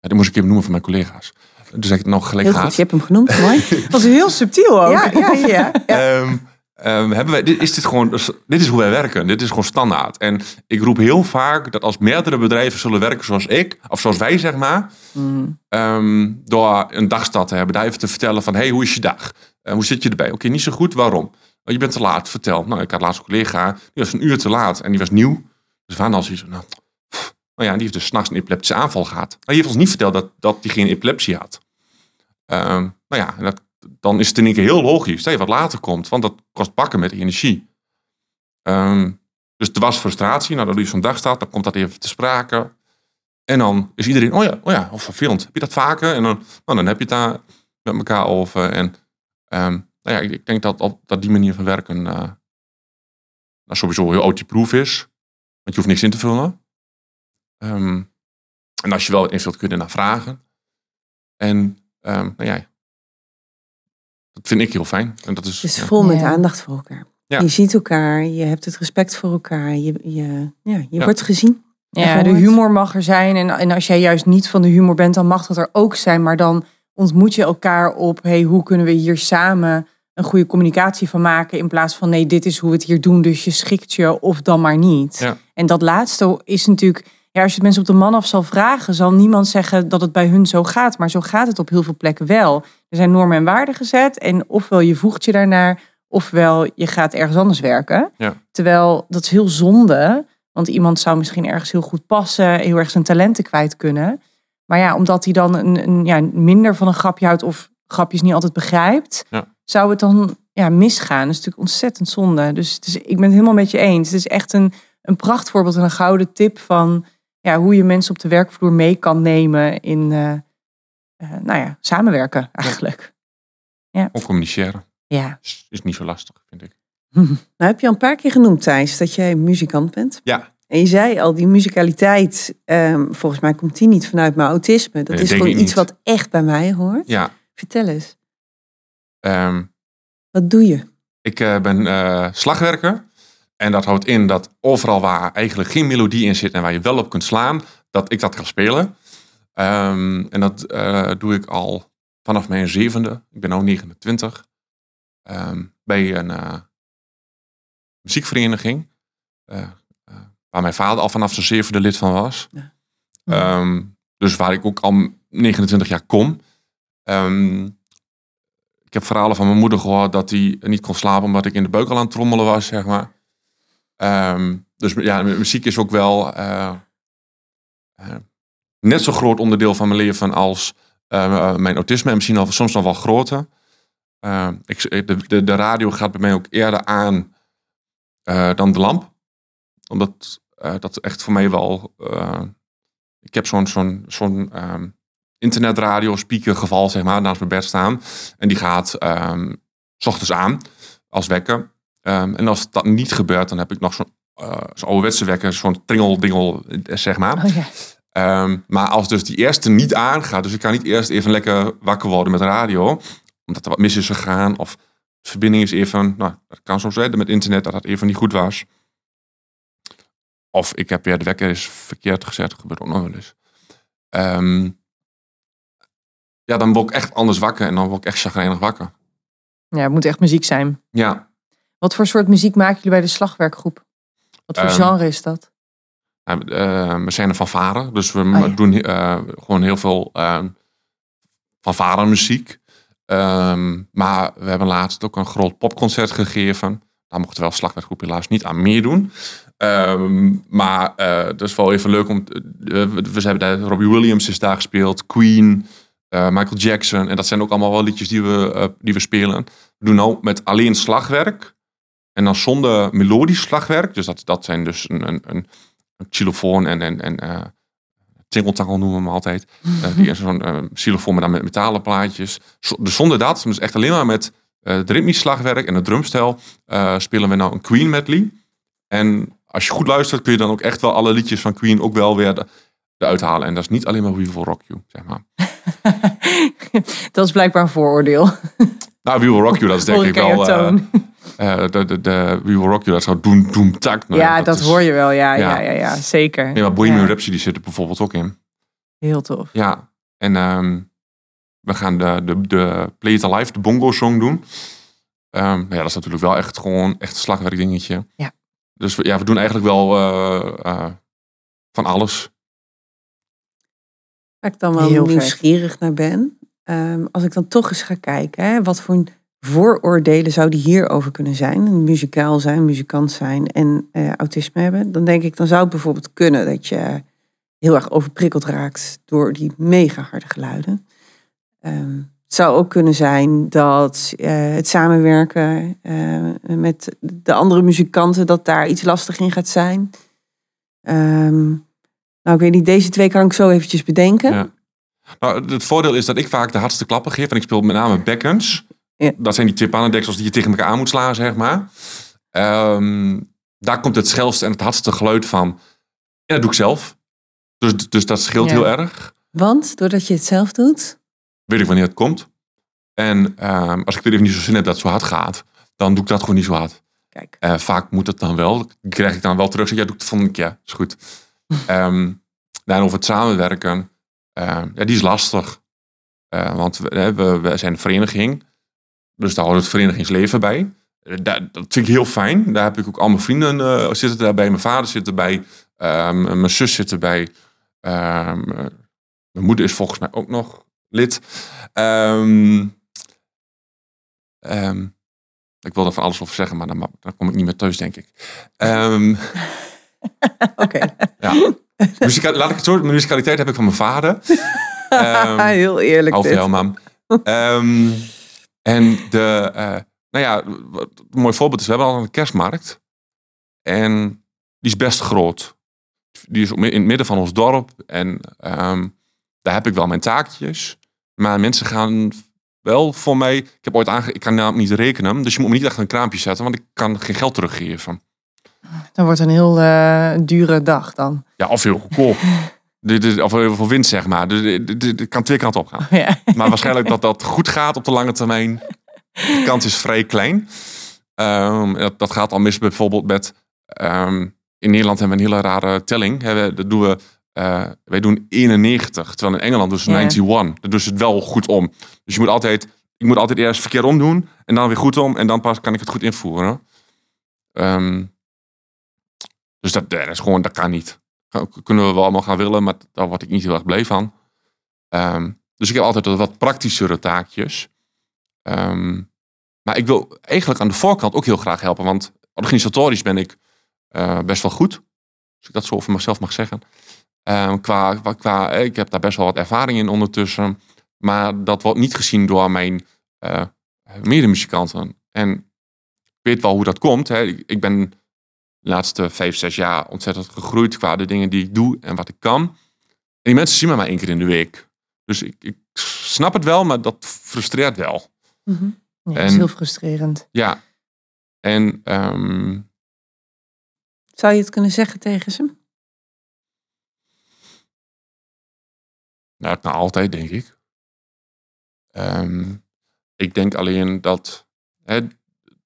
die moest ik even noemen van mijn collega's. Dus dat ik het nog gelijk Heel goed, je hebt hem genoemd. Mooi. Dat was heel subtiel ook. Ja, ja, ja. Ehm, ehm, hebben wij, dit, is dit, gewoon, dus dit is hoe wij werken. Dit is gewoon standaard. En ik roep heel vaak dat als meerdere bedrijven zullen werken zoals ik, of zoals wij zeg maar, Mm. ehm, door een dagstad te hebben, daar even te vertellen van, hey, hoe is je dag? Eh, hoe zit je erbij? Oké, niet zo goed, waarom? Oh, je bent te laat, vertel. Nou, ik had laatst een collega, die was een uur te laat en die was nieuw. Dus we hadden al zoiets nou, pff, nou ja, die heeft dus s'nachts een epileptische aanval gehad. Maar die heeft ons niet verteld dat, dat die geen epilepsie had. Ehm, nou ja, en dat, dan is het in één keer heel logisch dat je wat later komt, want dat kost bakken met energie. Ehm, dus er was frustratie, nou, dat doe je zo'n dag staat, dan komt dat even te sprake. En dan is iedereen, oh ja, oh ja, of vervelend. Heb je dat vaker? En dan, nou, dan heb je het daar met elkaar over. En ehm, nou ja, ik, ik denk dat, dat die manier van werken eh, nou, sowieso heel audioproof is. Want je hoeft niks in te vullen. Ehm, en als je wel invult, kun je naar vragen. En nou ja, dat vind ik heel fijn. En dat is, ja. vol met Ja. aandacht voor elkaar. Ja. Je ziet elkaar, je hebt het respect voor elkaar, je, je, ja, je Ja. wordt gezien. Ja, de humor mag er zijn. En, en als jij juist niet van de humor bent, dan mag dat er ook zijn. Maar dan ontmoet je elkaar op, hey, hoe kunnen we hier samen een goede communicatie van maken. In plaats van, nee, dit is hoe we het hier doen, dus je schikt je of dan maar niet. Ja. En dat laatste is natuurlijk ja, als je het mensen op de man af zal vragen, zal niemand zeggen dat het bij hun zo gaat. Maar zo gaat het op heel veel plekken wel. Er zijn normen en waarden gezet. En ofwel je voegt je daarnaar, ofwel je gaat ergens anders werken. Ja. Terwijl dat is heel zonde. Want iemand zou misschien ergens heel goed passen, heel erg zijn talenten kwijt kunnen. Maar ja, omdat hij dan een, een, ja, minder van een grapje houdt of grapjes niet altijd begrijpt, Ja. zou het dan ja, misgaan. Dat is natuurlijk ontzettend zonde. Dus, het is- ik ben het helemaal met je eens. Het is echt een, een prachtvoorbeeld en een gouden tip van ja, hoe je mensen op de werkvloer mee kan nemen in eh, nou ja, samenwerken eigenlijk. Ook communiceren Ja. is, is niet zo lastig, vind ik. Nou heb je al een paar keer genoemd, Thijs, dat jij muzikant bent. Ja, En je zei al, die muzikaliteit, ehm, volgens mij komt die niet vanuit mijn autisme. Dat Nee, is gewoon iets niet. wat echt bij mij hoort. ja. Vertel eens, ehm, wat doe je? ik eh, ben eh, slagwerker. En dat houdt in dat overal waar eigenlijk geen melodie in zit en waar je wel op kunt slaan, dat ik dat kan spelen. Ehm, en dat eh, doe ik al vanaf mijn zevende. Ik ben nu 29. ehm, bij een eh, muziekvereniging. eh, waar mijn vader al vanaf zijn zevende lid van was. Ja. Ehm, dus waar ik ook al 29 jaar kom. Ik heb verhalen van mijn moeder gehoord dat hij niet kon slapen omdat ik in de buik al aan het trommelen was, zeg maar. Dus ja, muziek is ook wel net zo groot onderdeel van mijn leven als eh, mijn autisme en misschien al, soms nog wel groter. Ehm, ik, de, de, de radio gaat bij mij ook eerder aan eh, dan de lamp. Omdat eh, dat echt voor mij wel... eh, ik heb zo'n zo'n zo'n ehm, internetradio speaker geval, zeg maar, naast mijn bed staan. En die gaat ehm, s ochtends aan als wekker. Ehm, en als dat niet gebeurt, dan heb ik nog zo'n eh, zo'n ouderwetse wekker, zo'n tringeldingel, eh, zeg maar. Oh. Ehm, maar als dus die eerste niet aangaat, dus ik kan niet eerst even lekker wakker worden met radio, omdat er wat mis is gegaan, of de verbinding is even, nou, dat kan soms zijn met internet, dat het even niet goed was. Of ik heb weer de wekker is verkeerd gezet, gebeurt ook nog wel eens. Ehm, ja, dan word ik echt anders wakker en dan word ik echt chagrijnig wakker. ja, het moet echt muziek zijn. Ja, Wat voor soort muziek maken jullie bij de slagwerkgroep? Wat voor Ehm, genre is dat? Eh, we zijn er van varen, dus we Oh ja. doen eh, gewoon heel veel uh, van varen muziek. Ehm, maar we hebben laatst ook een groot popconcert gegeven. Daar mochten we wel slagwerkgroep helaas niet aan meedoen. Ehm, maar eh dat is wel even leuk om. te- eh, we, hebben daar, Robbie Williams is daar gespeeld, Queen, eh, Michael Jackson. En dat zijn ook allemaal wel liedjes die we, eh, die we spelen. We doen nou met alleen slagwerk. En dan zonder melodisch slagwerk. Dus dat, dat zijn dus een, een, een, een xylofoon en, en, en eh tingeltangel noemen we hem altijd. Eh, die is zo'n eh, xylofoon, maar dan met metalen plaatjes. Dus zonder dat, dus echt alleen maar met het ritmisch slagwerk en het drumstel, spelen we nou een Queen medley. En als je goed luistert, kun je dan ook echt wel alle liedjes van Queen ook wel weer eruit halen. En dat is niet alleen maar We Will Rock You, zeg maar. dat is blijkbaar een vooroordeel. Nou, We Will Rock You, dat is denk ik wel... eh, de, de, de We Will Rock You, dat zou doen, doen, tak. Nou ja, dat, is- hoor je wel. Ja, ja. ja. Ja, ja, zeker. Nee, maar Bohemian Ja, Rhapsody zit er bijvoorbeeld ook in. Heel tof. Ja, en ehm, we gaan de, de, de Play It Alive, de bongo song doen. Ehm, nou ja, dat is natuurlijk wel echt gewoon echt een slagwerk dingetje. Ja. Dus we, ja, we doen eigenlijk wel eh, eh, van alles. Waar ik dan wel Heel nieuwsgierig naar ben. Als ik dan toch eens ga kijken, hè, wat voor vooroordelen zou die hierover kunnen zijn? Een muzikaal zijn, muzikant zijn en eh, autisme hebben. Dan denk ik, dan zou het bijvoorbeeld kunnen dat je heel erg overprikkeld raakt door die mega harde geluiden. Ehm, het zou ook kunnen zijn dat eh, het samenwerken eh, met de andere muzikanten, dat daar iets lastig in gaat zijn. Ehm, nou, ik weet niet, deze twee kan ik zo eventjes bedenken. Nou, het voordeel is dat ik vaak de hardste klappen geef. En ik speel met name backhands. Ja. Dat zijn die timpanadeksels die je tegen elkaar aan moet slaan, zeg maar. Ehm, daar komt het schelste en het hardste geluid van. En dat doe ik zelf. Dus, dus dat scheelt Ja. heel erg. Want doordat je het zelf doet, weet ik wanneer het komt. En ehm, als ik er even niet zo zin heb dat het zo hard gaat, dan doe ik dat gewoon niet zo hard. kijk, Eh, vaak moet het dan wel. Krijg ik dan wel terug. Zeg, ja, doe ik het volgende keer. Is goed. Ehm dan over het samenwerken. ja, die is lastig. Eh, want we, we zijn een vereniging. Dus daar hoort het verenigingsleven bij. Eh, dat vind ik heel fijn. Daar heb ik ook al mijn vrienden eh, zitten daarbij. Mijn vader zit erbij. Ehm, mijn zus zit erbij. Ehm, eh, mijn moeder is volgens mij ook nog lid. Ehm, ik wil er van alles over zeggen, maar dan, dan kom ik niet meer thuis, denk ik. Oké. ja. Muzika- laat ik het zo, mijn heb ik van mijn vader. Heel eerlijk dit. wel, mam. En de, eh, nou ja, een mooi voorbeeld is, we hebben al een kerstmarkt. En die is best groot. Die is in het midden van ons dorp. En ehm, daar heb ik wel mijn taakjes. Maar mensen gaan wel voor mij... Ik heb ooit aange... Ik kan namelijk niet rekenen. Dus je moet me niet achter een kraampje zetten. Want ik kan geen geld teruggeven. Dan wordt een heel eh, dure dag dan. Ja, of heel goedkoop. Of heel veel winst, zeg maar. Dus dit kan twee kanten op gaan. Ja. Maar waarschijnlijk dat dat goed gaat op de lange termijn. De kans is vrij klein. Ehm, dat, dat gaat al mis bijvoorbeeld met... ehm, in Nederland hebben we een hele rare telling. Hè, dat doen we, eh, wij doen 91. Terwijl in Engeland doen ze Ja. 91. Dat doen ze het wel goed om. Dus je moet altijd... Ik moet altijd eerst verkeerd omdoen. En dan weer goed om. En dan pas kan ik het goed invoeren. Ehm, dus dat, dat is gewoon... Dat kan niet. Kunnen we wel allemaal gaan willen. Maar daar word ik niet heel erg blij van. Ehm, dus ik heb altijd wat- praktischere taakjes. Ehm, maar ik wil eigenlijk aan de voorkant ook heel graag helpen. Want organisatorisch ben ik eh, best wel goed. Als ik dat zo over mezelf mag zeggen. Ehm, qua, qua, eh, ik heb daar best wel wat ervaring in ondertussen. Maar dat wordt niet gezien door mijn eh medemuzikanten. En ik weet wel hoe dat komt. Hè. Ik ben de laatste vijf, zes jaar ontzettend gegroeid qua de dingen die ik doe en wat ik kan. En die mensen zien me maar één keer in de week. Dus ik, ik snap het wel, maar dat frustreert wel. Mhm. Ja, dat is heel frustrerend. Ja. En ehm, Zou je het kunnen zeggen tegen ze? nou, nou, altijd denk ik. Ehm, ik denk alleen dat het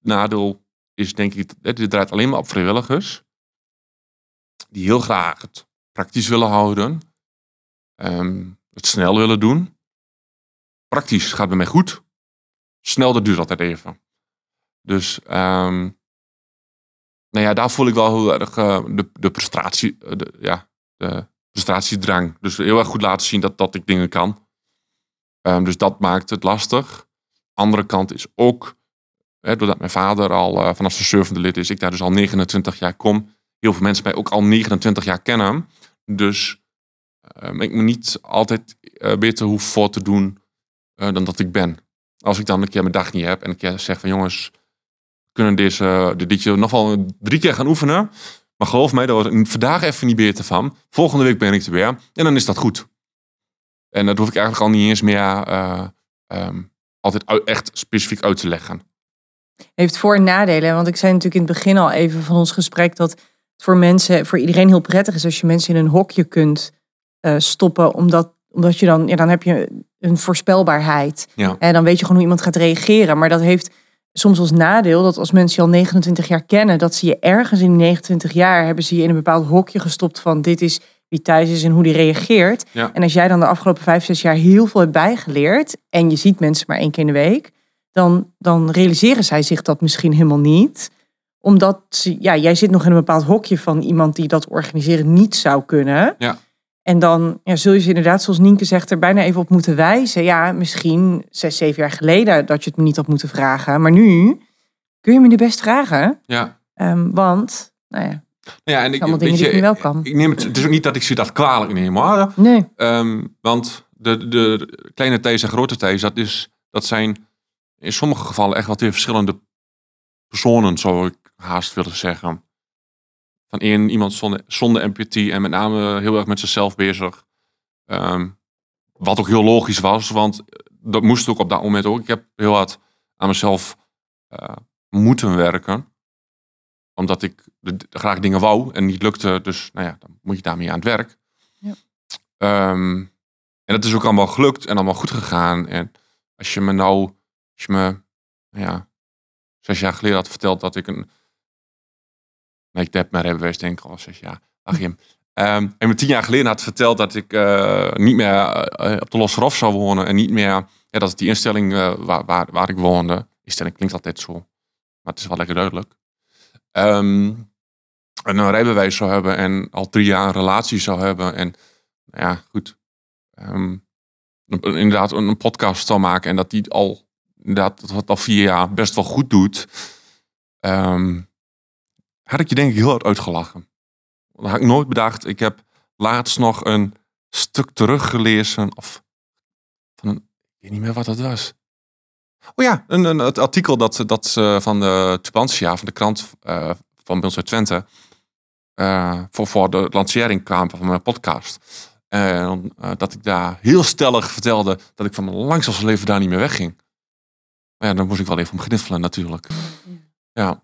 nadeel is, denk ik, dit draait alleen maar op vrijwilligers. Die heel graag het praktisch willen houden. ehm, het snel willen doen. Praktisch gaat bij mij goed. Snel, dat duurt altijd even. Dus ehm, nou ja, daar voel ik wel heel erg eh, de, de eh, de, ja, de prestatiedrang. Dus heel erg goed laten zien dat, dat ik dingen kan. Ehm, dus dat maakt het lastig. Andere kant is ook, doordat mijn vader al eh, vanaf zijn zevende lid is, ik daar dus al 29 jaar kom, heel veel mensen mij ook al 29 jaar kennen. Dus ehm, ik me niet altijd eh, beter hoef voor te doen eh, dan dat ik ben. Als ik dan een keer mijn dag niet heb en een keer zeg van jongens, kunnen deze, dit nog wel drie keer gaan oefenen. Maar geloof mij, daar word ik vandaag even niet beter van. Volgende week ben ik er weer. En dan is dat goed. En dat hoef ik eigenlijk al niet eens meer eh, ehm, altijd echt specifiek uit te leggen. Heeft voor- en nadelen. Want ik zei natuurlijk in het begin al even van ons gesprek dat het voor mensen, voor iedereen heel prettig is als je mensen in een hokje kunt eh, stoppen. Omdat, omdat je dan, ja, dan heb je een voorspelbaarheid. Ja. En dan weet je gewoon hoe iemand gaat reageren. Maar dat heeft soms als nadeel dat als mensen je al 29 jaar kennen, dat ze je ergens in die 29 jaar hebben ze je in een bepaald hokje gestopt van dit is wie Thijs is en hoe die reageert. Ja. En als jij dan de afgelopen vijf, zes jaar heel veel hebt bijgeleerd en je ziet mensen maar één keer in de week, dan, dan realiseren zij zich dat misschien helemaal niet. Omdat ja, jij zit nog in een bepaald hokje van iemand die dat organiseren niet zou kunnen. Ja. En dan ja, zul je ze inderdaad, zoals Nienke zegt, er bijna even op moeten wijzen. Ja, misschien zes, zeven jaar geleden dat je het me niet had moeten vragen. Maar nu kun je me nu best vragen. Ja. Ehm, want, nou ja, Ja, en ik, allemaal dingen weet die ik je, nu wel kan. Ik neem het, het is ook niet dat ik ze dat kwalijk neem hoor. nee. Ehm, want de, de kleine Thijs en grote Thijs, dat, is, dat zijn in sommige gevallen echt wel twee verschillende personen, zou ik haast willen zeggen. Van één iemand zonder, zonder empathie en met name heel erg met zichzelf bezig. Ehm, wat ook heel logisch was, want dat moest ook op dat moment ook. Ik heb heel hard aan mezelf eh, moeten werken. Omdat ik de- graag dingen wou en niet lukte. Dus nou ja, dan moet je daarmee aan het werk. Ja. Ehm, en dat is ook allemaal gelukt en allemaal goed gegaan. En als je me nou, als je me, ja, zes jaar geleden had verteld dat ik een, heb mijn rijbewijs denk ik al zes jaar, ach Jim. Ehm, en me tien jaar geleden had verteld dat ik eh, niet meer eh, op de Losserhof zou wonen en niet meer, ja, dat is die instelling eh, waar, waar, waar ik woonde. Instelling klinkt altijd zo, maar het is wel lekker duidelijk. Ehm, en een rijbewijs zou hebben en al drie jaar een relatie zou hebben. En nou ja, goed. ehm, inderdaad een, een podcast zou maken en dat die al, dat al vier jaar best wel goed doet. ehm, had ik je denk ik heel hard uitgelachen. Dat had ik nooit bedacht. Ik heb laatst nog een stuk teruggelezen. Of van een, ik weet niet meer wat dat was. Oh ja, een, een, het artikel dat, dat ze van de Tubantia, van de krant eh, van Beels uit Twente, eh, voor, voor de lancering kwam van mijn podcast. En eh, dat ik daar heel stellig vertelde dat ik van mijn langzaamste leven daar niet meer wegging. Maar ja, dan moest ik wel even om gniffelen natuurlijk. Ja,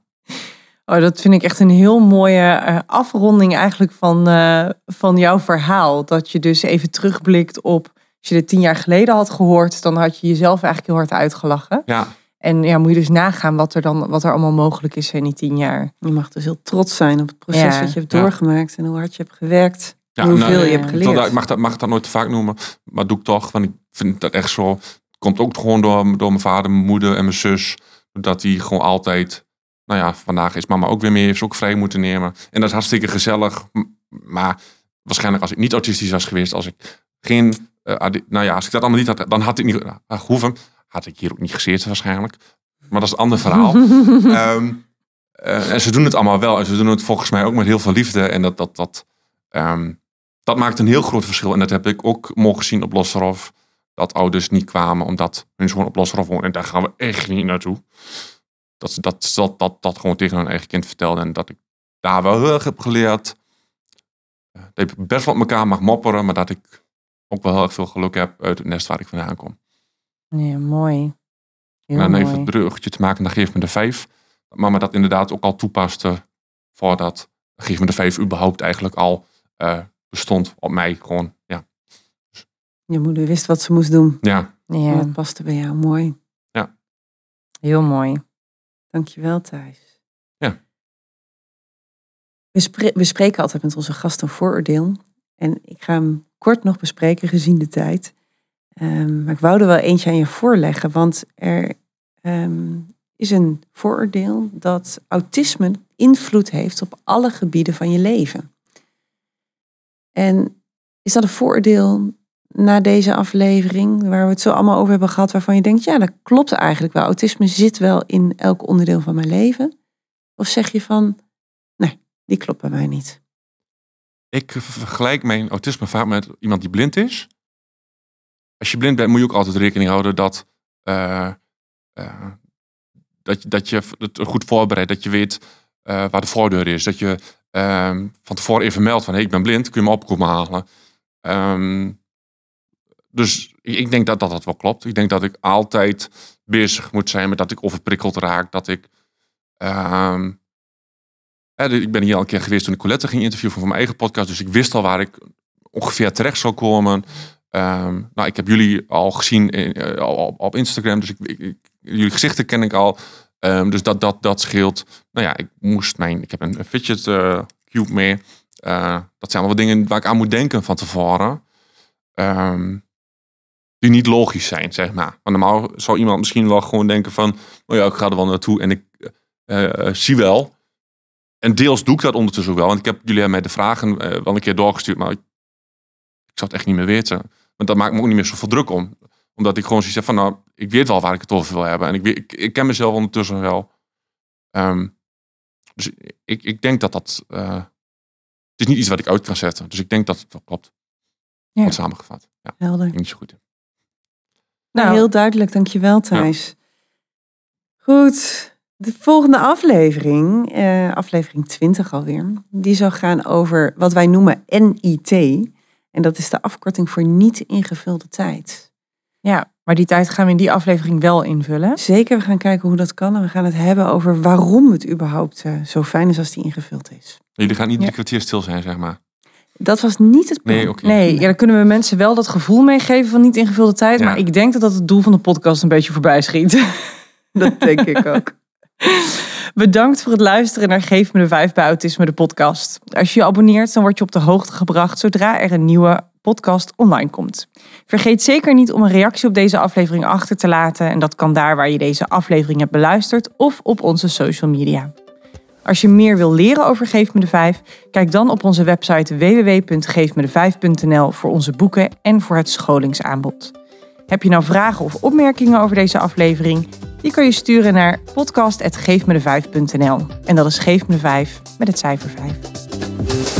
Oh, dat vind ik echt een heel mooie eh, afronding eigenlijk van, eh, van jouw verhaal. Dat je dus even terugblikt op, als je dit tien jaar geleden had gehoord, dan had je jezelf eigenlijk heel hard uitgelachen. ja, En ja, moet je dus nagaan wat er dan wat er allemaal mogelijk is in die tien jaar. Je mag dus heel trots zijn op het proces Ja. wat je hebt Ja. doorgemaakt en hoe hard je hebt gewerkt. ja en hoeveel nou, je ja. hebt geleerd. ik mag dat, mag dat nooit te vaak noemen, maar doe ik toch. Want ik vind dat echt zo. Komt ook gewoon door, door mijn vader, mijn moeder en mijn zus. Dat die gewoon altijd. Nou ja, vandaag is mama ook weer mee, heeft ze ook vrij moeten nemen. En dat is hartstikke gezellig. Maar waarschijnlijk als ik niet autistisch was geweest, als ik geen. eh, nou ja, als ik dat allemaal niet had, dan had ik niet uh, hoeven. Had ik hier ook niet gezeten waarschijnlijk. Maar dat is een ander verhaal. Ehm, eh, en ze doen het allemaal wel. En ze doen het volgens mij ook met heel veel liefde. En dat, dat, dat, ehm, dat maakt een heel groot verschil. En dat heb ik ook mogen zien op Losserhof. Dat ouders niet kwamen omdat hun zoon op Losserhof woont. En daar gaan we echt niet naartoe. Dat ze dat, dat, dat, dat gewoon tegen hun eigen kind vertelden. En dat ik daar wel heel erg heb geleerd. eh, Dat ik best wel op elkaar mag mopperen. Maar dat ik ook wel heel erg veel geluk heb uit het nest waar ik vandaan kom. Ja, mooi. Heel En dan even het bruggetje te maken naar Geef me de Vijf. Dat mama dat inderdaad ook al toepaste voordat Geef me de Vijf überhaupt eigenlijk al eh, bestond op mij. Gewoon. Je moeder wist wat ze moest doen. Ja, En Ja, dat paste bij jou. Mooi. heel mooi. Dankjewel, Thijs. Ja. We, spre- we spreken altijd met onze gast een vooroordeel. En ik ga hem kort nog bespreken, gezien de tijd. Ehm, maar ik wou er wel eentje aan je voorleggen. Want er ehm, is een vooroordeel dat autisme invloed heeft op alle gebieden van je leven. En is dat een vooroordeel na deze aflevering, waar we het zo allemaal over hebben gehad, waarvan je denkt, ja, dat klopt eigenlijk wel. Autisme zit wel in elk onderdeel van mijn leven. Of zeg je van, nee, die klopt bij mij niet. ik vergelijk mijn autisme vaak met iemand die blind is. Als je blind bent, moet je ook altijd rekening houden dat, eh, eh, dat, je- dat je het goed voorbereidt. Dat je weet eh, waar de voordeur is. Dat je ehm, van tevoren even meldt van, hey, ik ben blind, kun je me opkomen halen. Ehm, dus ik, denk dat, dat dat wel klopt. Ik denk dat ik altijd bezig moet zijn met dat ik overprikkeld raak. Dat ik... ehm, ik ben hier al een keer geweest toen ik Colette ging interviewen voor mijn eigen podcast. Dus ik wist al waar ik ongeveer terecht zou komen. Ehm, nou, ik heb jullie al gezien in, eh, op, op Instagram. Dus ik, jullie gezichten ken ik al. Ehm, dus dat, dat, dat scheelt. Nou ja, ik moest mijn... Ik heb een, fidget eh, cube mee. Eh, dat zijn allemaal dingen waar ik aan moet denken van tevoren. Ehm, die niet logisch zijn, zeg maar. Want normaal zou iemand misschien wel gewoon denken van... Oh ja, ik ga er wel naartoe en ik eh, eh, zie wel. En deels doe ik dat ondertussen wel. Want ik heb jullie hebben mij de vragen eh, wel een keer doorgestuurd. Maar ik, ik zou het echt niet meer weten. Want dat maakt me ook niet meer zoveel druk om. Omdat ik gewoon zoiets heb van... Nou, ik weet wel waar ik het over wil hebben. En ik, weet, ik, ik ken mezelf ondertussen wel. Ehm, dus ik, ik denk dat dat... eh, het is niet iets wat ik uit kan zetten. Dus ik denk dat het wel klopt. Ja. Samengevat. Ja, Helder. niet zo goed. Nou, heel duidelijk, dankjewel Thijs. Goed, de volgende aflevering, eh, aflevering 20 alweer, die zal gaan over wat wij noemen NIT. En dat is de afkorting voor niet ingevulde tijd. Ja, maar die tijd gaan we in die aflevering wel invullen. Zeker, we gaan kijken hoe dat kan en we gaan het hebben over waarom het überhaupt eh, zo fijn is als die ingevuld is. Jullie gaan niet Ja. drie kwartier stil zijn, zeg maar. Dat was niet het plan. Nee. Nee, ja, dan kunnen we mensen wel dat gevoel meegeven van niet ingevulde tijd. Ja. Maar ik denk dat dat het doel van de podcast een beetje voorbij schiet. Dat denk ik ook. Bedankt voor het luisteren naar Geef me de Vijf bij Autisme, de podcast. Als je je abonneert, dan word je op de hoogte gebracht zodra er een nieuwe podcast online komt. Vergeet zeker niet om een reactie op deze aflevering achter te laten. En dat kan daar waar je deze aflevering hebt beluisterd of op onze social media. Als je meer wil leren over Geef me de 5, kijk dan op onze website www.geefmede5.nl voor onze boeken en voor het scholingsaanbod. Heb je nou vragen of opmerkingen over deze aflevering? Die kan je sturen naar podcast.geefmede5.nl. En dat is Geef me de 5 met het cijfer 5.